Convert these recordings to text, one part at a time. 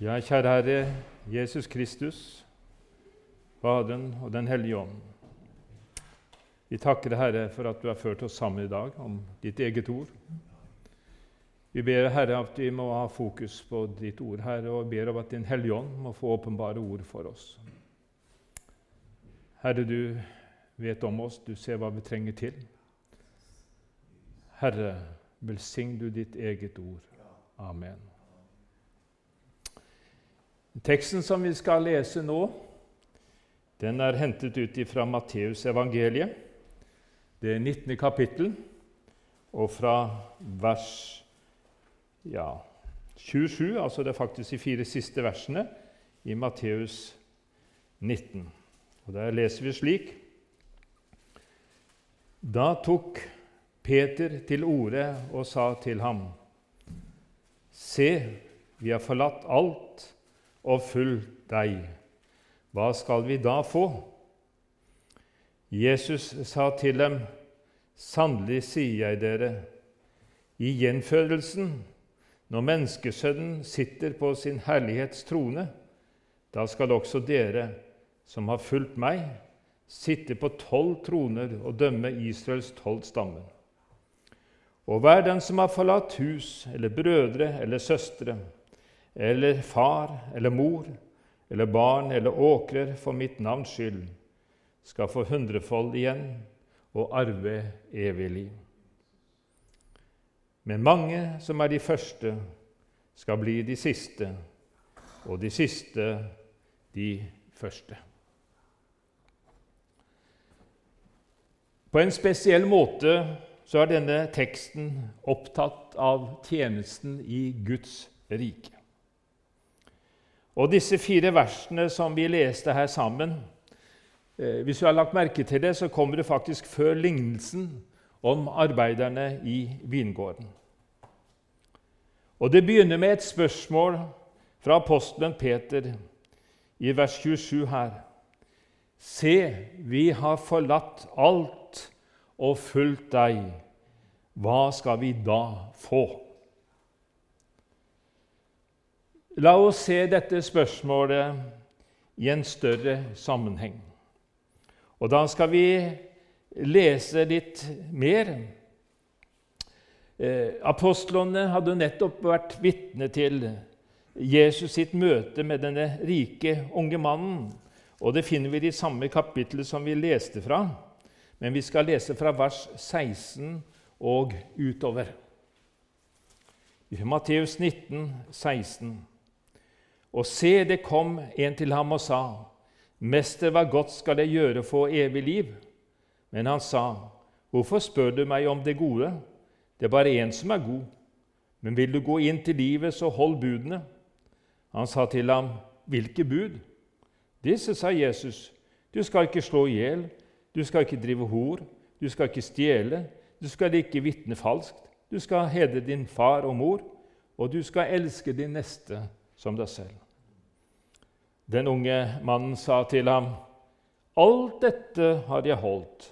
Ja, kjære Herre Jesus Kristus, Faderen og Den hellige ånd. Vi takker Herre, for at du har ført oss sammen i dag om ditt eget ord. Vi ber Herre at vi må ha fokus på ditt ord, Herre, og ber om at Din hellige ånd må få åpenbare ord for oss. Herre, du vet om oss, du ser hva vi trenger til. Herre, velsign du ditt eget ord. Amen. Teksten som vi skal lese nå, den er hentet ut fra Matteusevangeliet, det 19. kapittel, og fra vers ja, 27, altså det er faktisk de fire siste versene i Matteus 19. Og Der leser vi slik Da tok Peter til orde og sa til ham.: Se, vi har forlatt alt og fulgt deg. Hva skal vi da få? Jesus sa til dem, Sannelig sier jeg dere, i gjenfødelsen, når Menneskesønnen sitter på sin herlighets trone, da skal også dere som har fulgt meg, sitte på tolv troner og dømme Israels tolv stammer. Og hver den som har forlatt hus eller brødre eller søstre, eller far eller mor eller barn eller åkrer for mitt navns skyld, skal få hundrefold igjen og arve evig liv. Men mange som er de første, skal bli de siste, og de siste de første. På en spesiell måte så er denne teksten opptatt av tjenesten i Guds rike. Og disse fire versene som vi leste her sammen eh, Hvis du har lagt merke til det, så kommer det faktisk før lignelsen om arbeiderne i vingården. Og Det begynner med et spørsmål fra apostelen Peter i vers 27 her. Se, vi har forlatt alt og fulgt deg. Hva skal vi da få? La oss se dette spørsmålet i en større sammenheng. Og da skal vi lese litt mer. Eh, apostlene hadde nettopp vært vitne til Jesus sitt møte med denne rike unge mannen. Og Det finner vi i samme kapitlet som vi leste fra, men vi skal lese fra vers 16 og utover. I Matteus 19, 16. Og se, det kom en til ham og sa, Mester, hva godt skal jeg gjøre for evig liv? Men han sa, Hvorfor spør du meg om det gode? Det er bare én som er god. Men vil du gå inn til livet, så hold budene. Han sa til ham, Hvilke bud? Disse, sa Jesus. Du skal ikke slå i hjel, du skal ikke drive hor, du skal ikke stjele, du skal ikke vitne falskt, du skal hedre din far og mor, og du skal elske din neste som deg selv. Den unge mannen sa til ham, Alt dette har jeg holdt,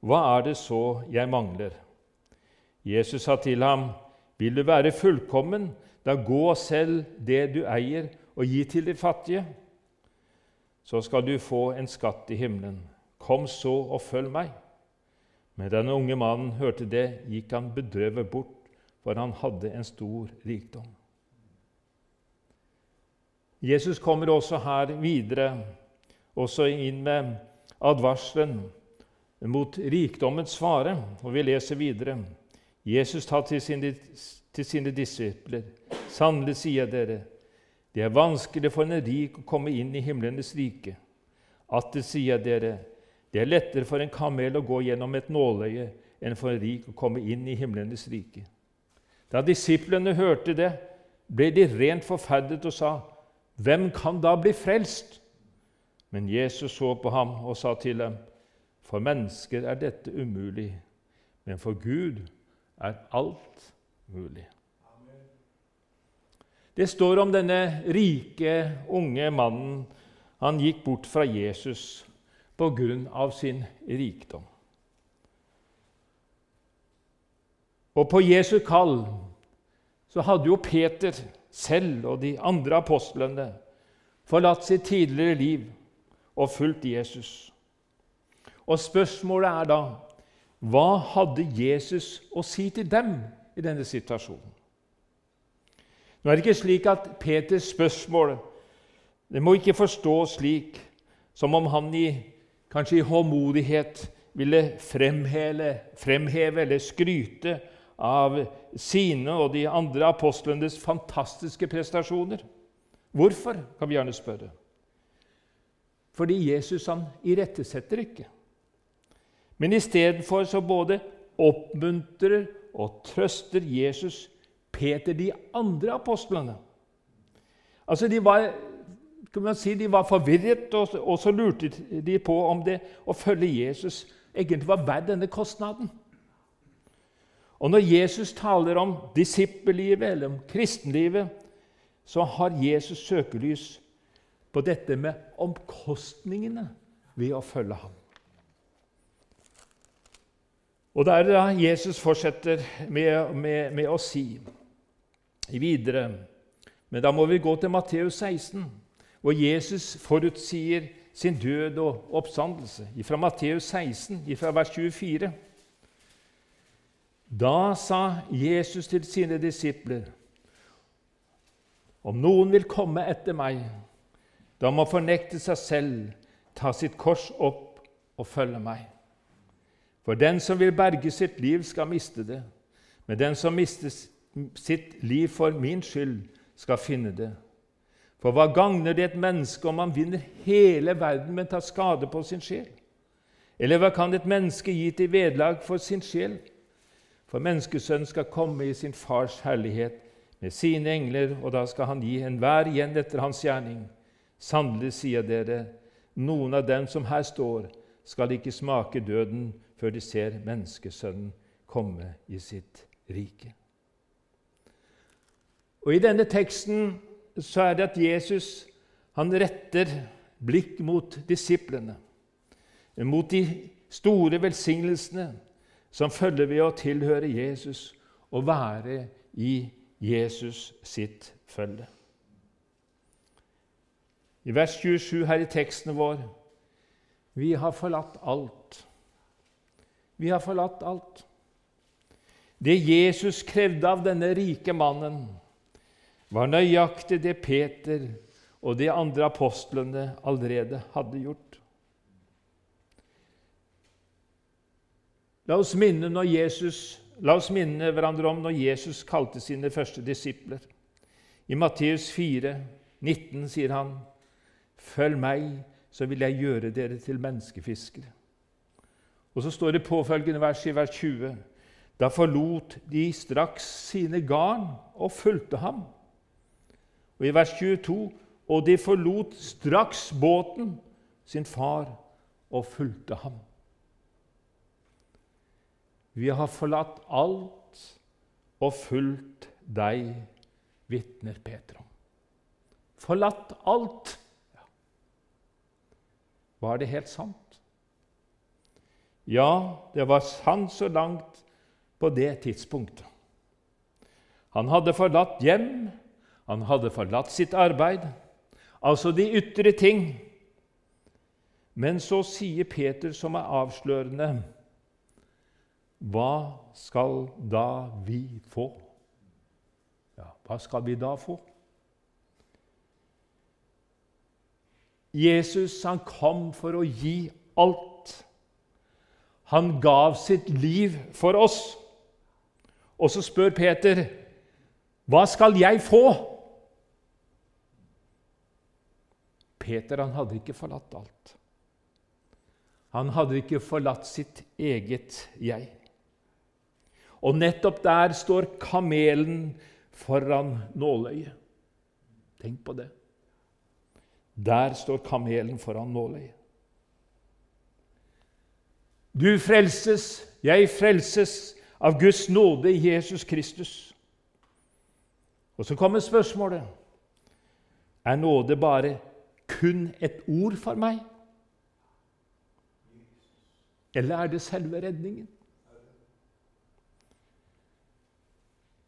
hva er det så jeg mangler? Jesus sa til ham, Vil du være fullkommen, da gå og selg det du eier, og gi til de fattige. Så skal du få en skatt i himmelen. Kom så og følg meg. Men den unge mannen hørte det, gikk han bedrøvet bort, for han hadde en stor rikdom. Jesus kommer også her videre, også inn med advarselen mot rikdommens fare. Og vi leser videre. Jesus tar til sine, til sine disipler.: Sannelig sier dere, det er vanskelig for en rik å komme inn i himlenes rike. Atter sier dere, det er lettere for en kamel å gå gjennom et nåløye enn for en rik å komme inn i himlenes rike. Da disiplene hørte det, ble de rent forferdet og sa:" Hvem kan da bli frelst? Men Jesus så på ham og sa til dem, For mennesker er dette umulig, men for Gud er alt mulig. Det står om denne rike, unge mannen. Han gikk bort fra Jesus på grunn av sin rikdom. Og på Jesu kall så hadde jo Peter selv og de andre apostlene forlatt sitt tidligere liv og fulgt Jesus. Og spørsmålet er da hva hadde Jesus å si til dem i denne situasjonen? Nå er det ikke slik at Peters spørsmål det må ikke forstås slik som om han i, kanskje i håndmodighet ville fremheve, fremheve eller skryte av sine og de andre apostlenes fantastiske prestasjoner. Hvorfor, kan vi gjerne spørre. Fordi Jesus han irettesetter ikke. Men istedenfor så både oppmuntrer og trøster Jesus Peter de andre apostlene. Altså, De var kan man si, de var forvirret, og, og så lurte de på om det å følge Jesus egentlig var verdt denne kostnaden. Og Når Jesus taler om disippellivet eller om kristenlivet, så har Jesus søkelys på dette med omkostningene ved å følge ham. Og det er da Jesus fortsetter med, med, med å si videre Men da må vi gå til Matteus 16, hvor Jesus forutsier sin død og oppstandelse. Fra Matteus 16, fra vers 24. Da sa Jesus til sine disipler.: Om noen vil komme etter meg, da må fornekte seg selv, ta sitt kors opp og følge meg. For den som vil berge sitt liv, skal miste det. Men den som mister sitt liv for min skyld, skal finne det. For hva gagner det et menneske om han vinner hele verden, men tar skade på sin sjel? Eller hva kan et menneske gi til vederlag for sin sjel? For menneskesønnen skal komme i sin fars herlighet med sine engler, og da skal han gi enhver igjen etter hans gjerning. Sannelig sier dere, noen av dem som her står, skal ikke smake døden før de ser menneskesønnen komme i sitt rike. Og I denne teksten så er det at Jesus han retter blikk mot disiplene, mot de store velsignelsene som følger ved å tilhøre Jesus og være i Jesus sitt følge. I vers 27 her i teksten vår vi har forlatt alt. Vi har forlatt alt. Det Jesus krevde av denne rike mannen, var nøyaktig det Peter og de andre apostlene allerede hadde gjort. La oss minne, Jesus, la oss minne hverandre om når Jesus kalte sine første disipler. I Matteus 4, 19 sier han, 'Følg meg, så vil jeg gjøre dere til menneskefiskere.' Og så står det påfølgende vers i vers 20.: Da forlot de straks sine garn og fulgte ham. Og i vers 22.: Og de forlot straks båten, sin far, og fulgte ham. Vi har forlatt alt og fulgt deg, vitner Peter. Forlatt alt. Ja. Var det helt sant? Ja, det var sant så langt på det tidspunktet. Han hadde forlatt hjem, han hadde forlatt sitt arbeid, altså de ytre ting. Men så sier Peter, som er avslørende hva skal da vi få? Ja, hva skal vi da få? Jesus han kom for å gi alt. Han gav sitt liv for oss. Og så spør Peter, 'Hva skal jeg få?' Peter han hadde ikke forlatt alt. Han hadde ikke forlatt sitt eget jeg. Og nettopp der står kamelen foran nåløyet. Tenk på det. Der står kamelen foran nåløyet. Du frelses, jeg frelses av Guds nåde i Jesus Kristus. Og så kommer spørsmålet er nåde bare kun et ord for meg? Eller er det selve redningen?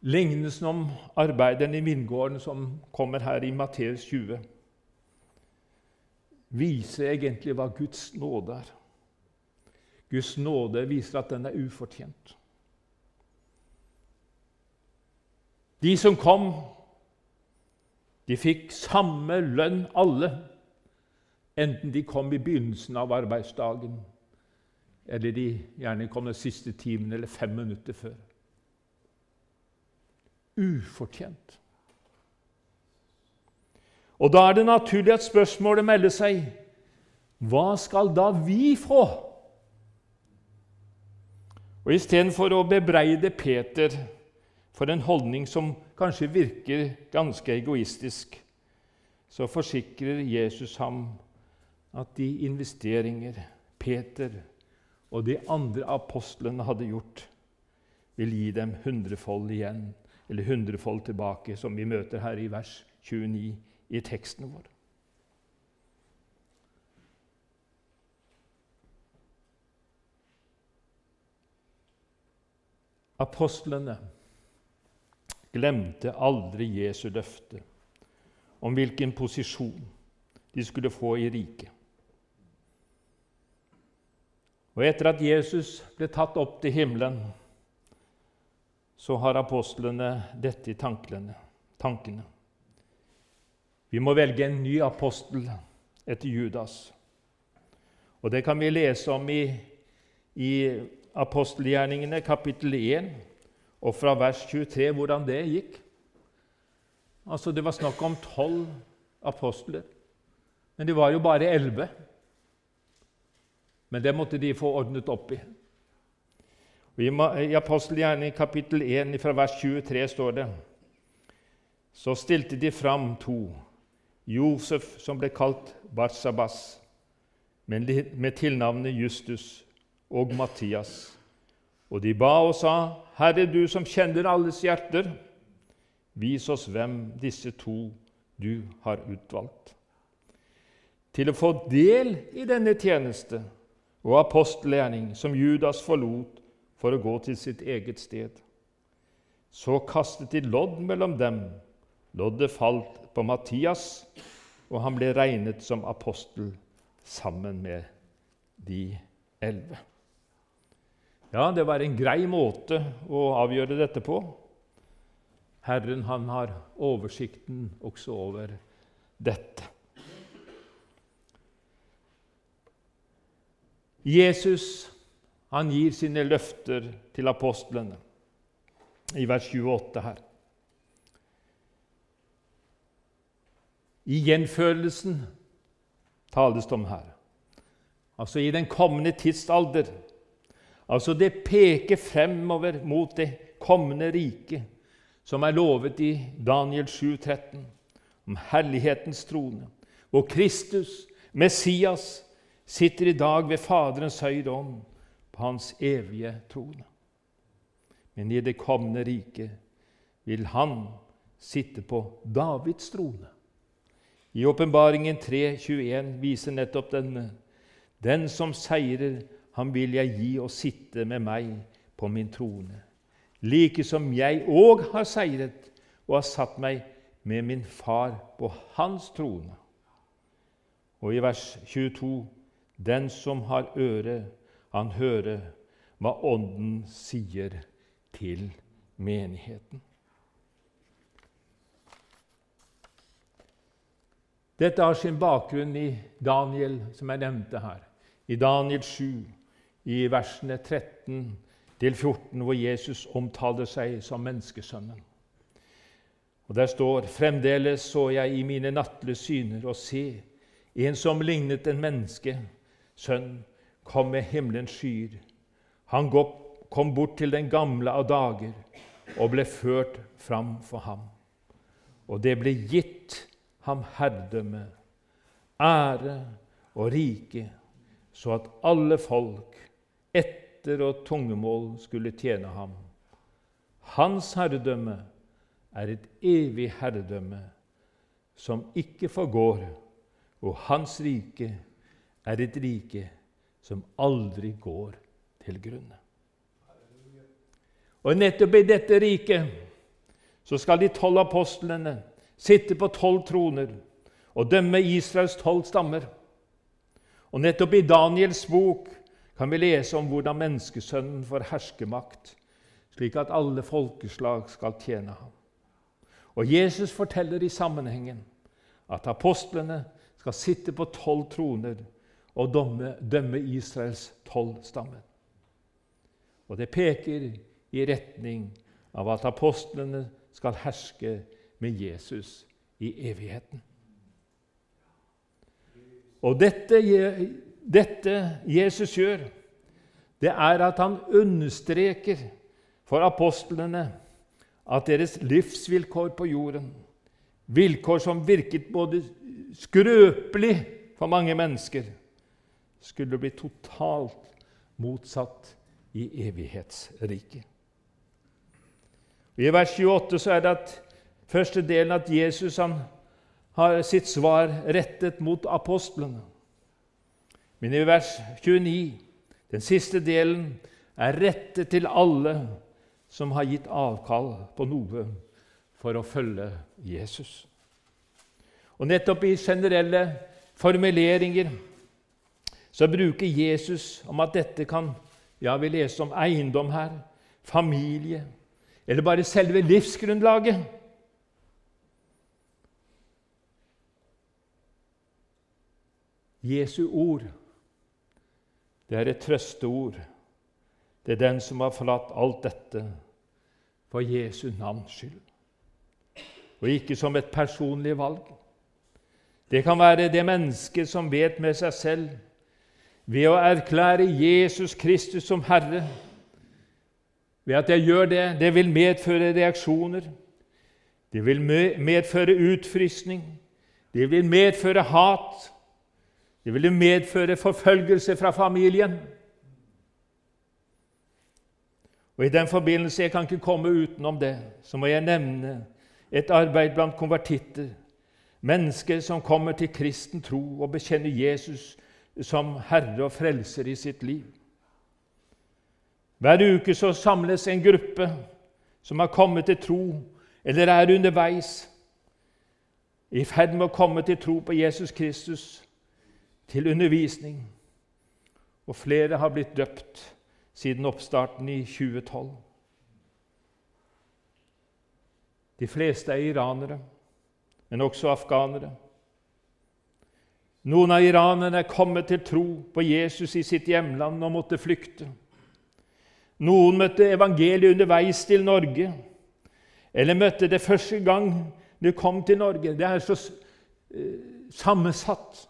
Lignelsen om arbeideren i vingården som kommer her i Matteus 20, viser egentlig hva Guds nåde er. Guds nåde viser at den er ufortjent. De som kom, de fikk samme lønn, alle, enten de kom i begynnelsen av arbeidsdagen eller de gjerne kom den siste timen eller fem minutter før ufortjent. Og da er det naturlig at spørsmålet melder seg hva skal da vi få? Og Istedenfor å bebreide Peter for en holdning som kanskje virker ganske egoistisk, så forsikrer Jesus ham at de investeringer Peter og de andre apostlene hadde gjort, vil gi dem hundrefold igjen eller hundrefold tilbake, som vi møter her i vers 29 i teksten vår. Apostlene glemte aldri Jesu løfte om hvilken posisjon de skulle få i riket. Og etter at Jesus ble tatt opp til himmelen, så har apostlene dette i tankene. Vi må velge en ny apostel etter Judas. Og Det kan vi lese om i, i apostelgjerningene, kapittel 1, og fra vers 23, hvordan det gikk. Altså, Det var snakk om tolv apostler, men de var jo bare elleve. Men det måtte de få ordnet opp i. I apostelgjerningen kapittel 1 fra vers 23 står det Så stilte de fram to, Josef, som ble kalt Barsabas, med tilnavnet Justus, og Mattias. Og de ba og sa, Herre, du som kjenner alles hjerter, vis oss hvem disse to du har utvalgt. Til å få del i denne tjeneste og apostelgjerning som Judas forlot for å gå til sitt eget sted. Så kastet de lodd mellom dem. Loddet falt på Mattias, og han ble regnet som apostel sammen med de elleve. Ja, det var en grei måte å avgjøre dette på. Herren han har oversikten også over dette. Jesus han gir sine løfter til apostlene i vers 28 her. I gjenfølelsen tales det om her, altså i den kommende tidsalder. Altså Det peker fremover mot det kommende riket, som er lovet i Daniel 7, 13, om herlighetens trone, hvor Kristus, Messias, sitter i dag ved Faderens høyre ånd på hans evige trone. Men i det kommende riket vil han sitte på Davids trone. I Åpenbaringen 3,21 viser nettopp denne. Den som seirer, han vil jeg gi å sitte med meg på min trone, like som jeg òg har seiret og har satt meg med min far på hans trone. Og i vers 22.: Den som har øre, han hører hva Ånden sier til menigheten. Dette har sin bakgrunn i Daniel, som jeg nevnte her. I Daniel 7, i versene 13 til 14, hvor Jesus omtaler seg som menneskesønnen. Og Der står fremdeles så jeg i mine nattlige syner og se en som lignet en menneske, sønn, kom med himmelens skyer. Han kom bort til den gamle av dager og ble ført fram for ham. Og det ble gitt ham herredømme, ære og rike, så at alle folk etter og tungemål skulle tjene ham. Hans herredømme er et evig herredømme som ikke forgår, og hans rike er et rike som aldri går til grunne. Og nettopp i dette riket så skal de tolv apostlene sitte på tolv troner og dømme Israels tolv stammer. Og nettopp i Daniels bok kan vi lese om hvordan menneskesønnen får herskemakt, slik at alle folkeslag skal tjene ham. Og Jesus forteller i sammenhengen at apostlene skal sitte på tolv troner og dømme, dømme Israels tolv stammer. Og det peker i retning av at apostlene skal herske med Jesus i evigheten. Og dette, dette Jesus gjør, det er at han understreker for apostlene at deres livsvilkår på jorden, vilkår som virket både skrøpelig for mange mennesker, skulle bli totalt motsatt i evighetsriket. I vers 28 så er det at første delen at Jesus har sitt svar rettet mot apostlene. Men i vers 29, den siste delen, er rettet til alle som har gitt avkall på noe for å følge Jesus. Og nettopp i generelle formuleringer så bruker Jesus om at dette kan Ja, vi leser om eiendom her, familie, eller bare selve livsgrunnlaget. Jesu ord, det er et trøsteord. Det er den som har forlatt alt dette for Jesu navns skyld, og ikke som et personlig valg. Det kan være det mennesket som vet med seg selv, ved å erklære Jesus Kristus som Herre. Ved at jeg gjør det, det vil medføre reaksjoner. Det vil medføre utfrysning. Det vil medføre hat. Det vil medføre forfølgelse fra familien. Og I den forbindelse jeg kan ikke komme utenom det, så må jeg nevne et arbeid blant konvertitter. Mennesker som kommer til kristen tro og bekjenner Jesus som Herre og Frelser i sitt liv. Hver uke så samles en gruppe som har kommet til tro, eller er underveis, i ferd med å komme til tro på Jesus Kristus til undervisning, og flere har blitt døpt siden oppstarten i 2012. De fleste er iranere, men også afghanere. Noen av iranerne er kommet til tro på Jesus i sitt hjemland og måtte flykte. Noen møtte evangeliet underveis til Norge, eller møtte det første gang de kom til Norge. Det er så eh, sammensatt.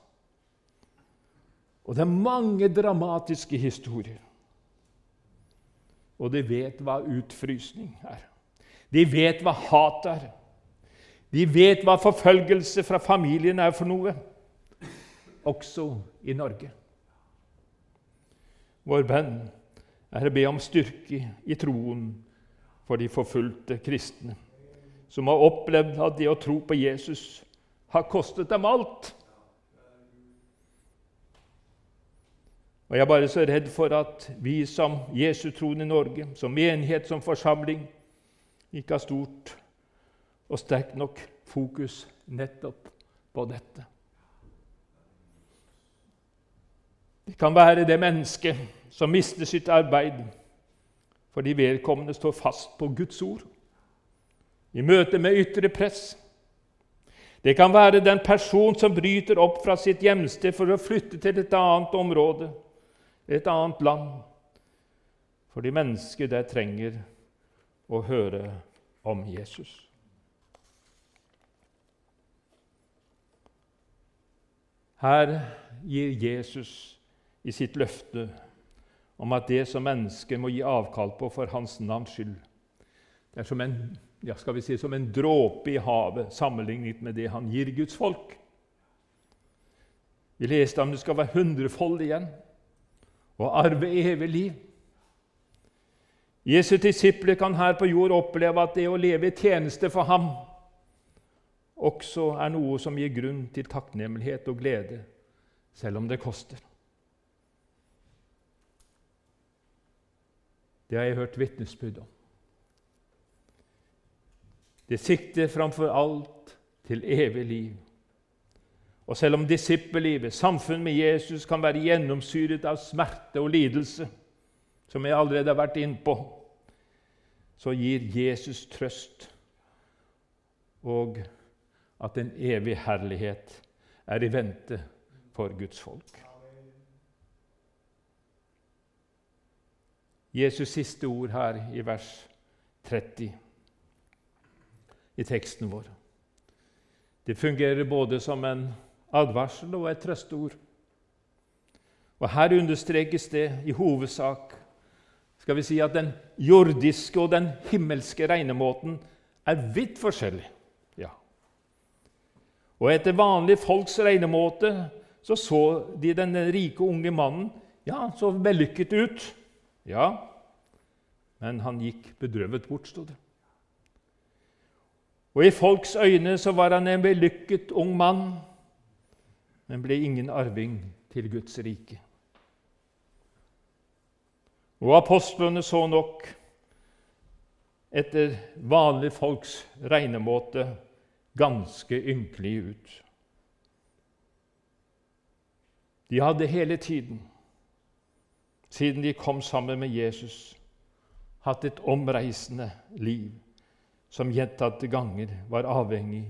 Og det er mange dramatiske historier. Og de vet hva utfrysning er. De vet hva hat er. De vet hva forfølgelse fra familien er for noe, også i Norge. Vår bønn er å be om styrke i troen for de forfulgte kristne, som har opplevd at det å tro på Jesus har kostet dem alt. Og Jeg er bare så redd for at vi som Jesu troende i Norge, som menighet, som forsamling, ikke har stort og sterkt nok fokus nettopp på dette. Det kan være det mennesket som mister sitt arbeid fordi vedkommende står fast på Guds ord i møte med ytre press. Det kan være den person som bryter opp fra sitt hjemsted for å flytte til et annet område et annet land, fordi mennesker der trenger å høre om Jesus. Her gir Jesus i sitt løfte om at det som mennesket må gi avkall på for hans navns skyld, det er som en, ja, skal vi si, som en dråpe i havet sammenlignet med det han gir Guds folk. Vi leste om det skal være hundrefold igjen og arve evig liv. Jesu disipler kan her på jord oppleve at det å leve i tjeneste for ham også er noe som gir grunn til takknemlighet og glede, selv om det koster. Det har jeg hørt vitnesbyrd om. Det sikter framfor alt til evig liv. Og selv om disippellivet, samfunn med Jesus, kan være gjennomsyret av smerte og lidelse, som jeg allerede har vært innpå, så gir Jesus trøst og at en evig herlighet er i vente for Guds folk. Jesus' siste ord her i vers 30 i teksten vår. Det fungerer både som en advarsel og et trøsteord. Og Her understrekes det i hovedsak skal vi si at den jordiske og den himmelske regnemåten er vidt forskjellig. Ja. Og etter vanlig folks regnemåte så så de den rike, unge mannen ja, så vellykket ut. Ja, men han gikk bedrøvet bort, stod det. Og i folks øyne så var han en vellykket ung mann, men ble ingen arving til Guds rike. Og apostlene så nok etter vanlige folks regnemåte ganske ynkelige ut. De hadde hele tiden, siden de kom sammen med Jesus, hatt et omreisende liv som gjentatte ganger var avhengig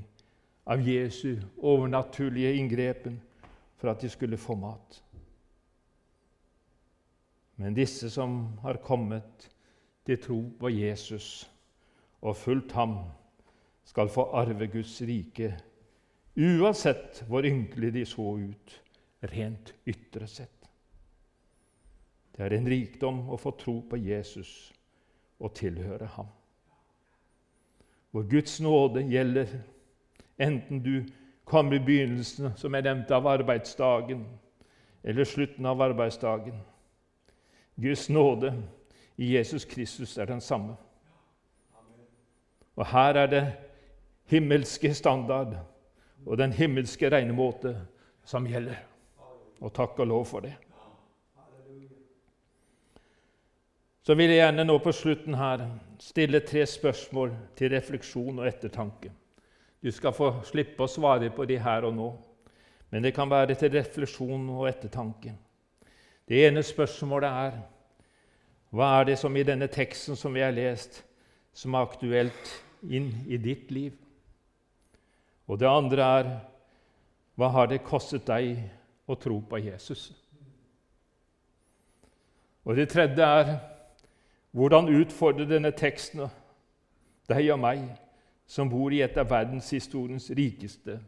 av Jesu overnaturlige inngrepen for at de skulle få mat. Men disse som har kommet til tro på Jesus og fulgt ham, skal få arve Guds rike, uansett hvor ynkelige de så ut rent ytre sett. Det er en rikdom å få tro på Jesus og tilhøre ham hvor Guds nåde gjelder, enten du kommer i begynnelsen, som jeg nevnte, av arbeidsdagen, eller slutten av arbeidsdagen. Guds nåde i Jesus Kristus er den samme. Og her er det himmelske standard og den himmelske regnemåte som gjelder. Og takk og lov for det. Så vil jeg gjerne nå på slutten her stille tre spørsmål til refleksjon og ettertanke. Du skal få slippe å svare på de her og nå, men det kan være til refleksjon og ettertanke. Det ene spørsmålet er hva er det som i denne teksten som vi har lest, som er aktuelt inn i ditt liv? Og det andre er hva har det kostet deg å tro på Jesus? Og det tredje er hvordan utfordrer denne teksten deg og meg, som bor i et av verdenshistoriens rikeste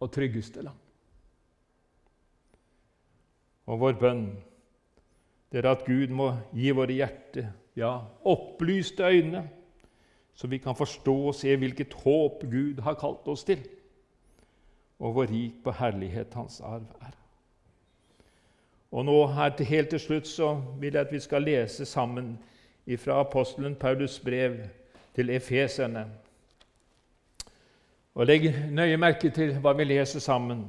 og tryggeste land? Og vår bønn det er at Gud må gi våre hjerter ja, opplyste øyne, så vi kan forstå og se hvilket håp Gud har kalt oss til, og hvor rik på herlighet Hans arv er. Og nå her til, Helt til slutt så vil jeg at vi skal lese sammen fra apostelen Paulus' brev til efeserne. Og Legg nøye merke til hva vi leser sammen.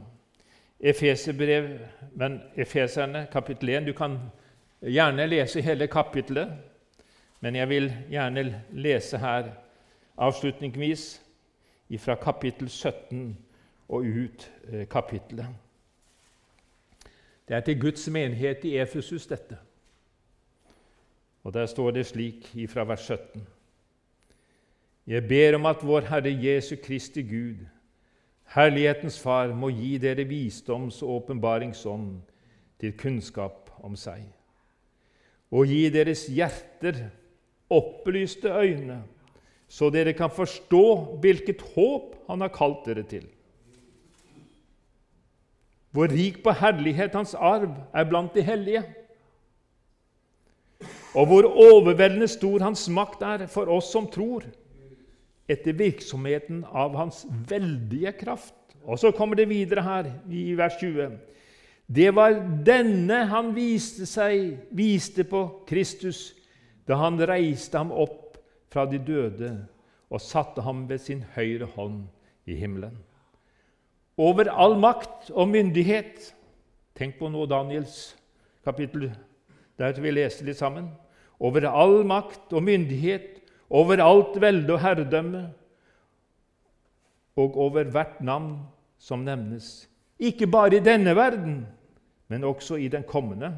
Efeserbrev, men Efeserne, kapittel 1. Du kan gjerne lese hele kapittelet, men jeg vil gjerne lese her avslutningsvis fra kapittel 17 og ut eh, kapittelet. Det er til Guds menighet i Efesus, dette. Og Der står det slik ifra vers 17.: Jeg ber om at vår Herre Jesu Kristi Gud, Herlighetens Far, må gi dere visdoms- og åpenbaringsånd til kunnskap om seg, og gi deres hjerter opplyste øyne, så dere kan forstå hvilket håp Han har kalt dere til. Hvor rik på herlighet Hans arv er blant de hellige og hvor overveldende stor hans makt er for oss som tror, etter virksomheten av hans veldige kraft. Og så kommer det videre her i vers 20. Det var denne han viste seg, viste på Kristus da han reiste ham opp fra de døde og satte ham ved sin høyre hånd i himmelen. Over all makt og myndighet Tenk på nå Daniels kapittel der vi leste litt sammen. Over all makt og myndighet, over alt velde og herredømme, og over hvert navn som nevnes, ikke bare i denne verden, men også i den kommende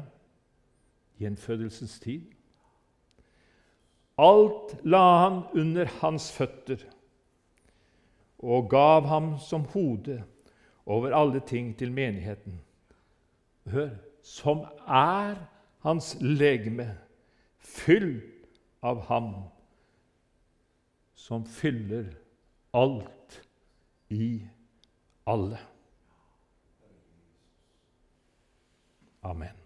gjenfødelsens tid. Alt la han under hans føtter og gav ham som hode over alle ting til menigheten. Hør som er hans legeme, fyll av ham som fyller alt i alle. Amen.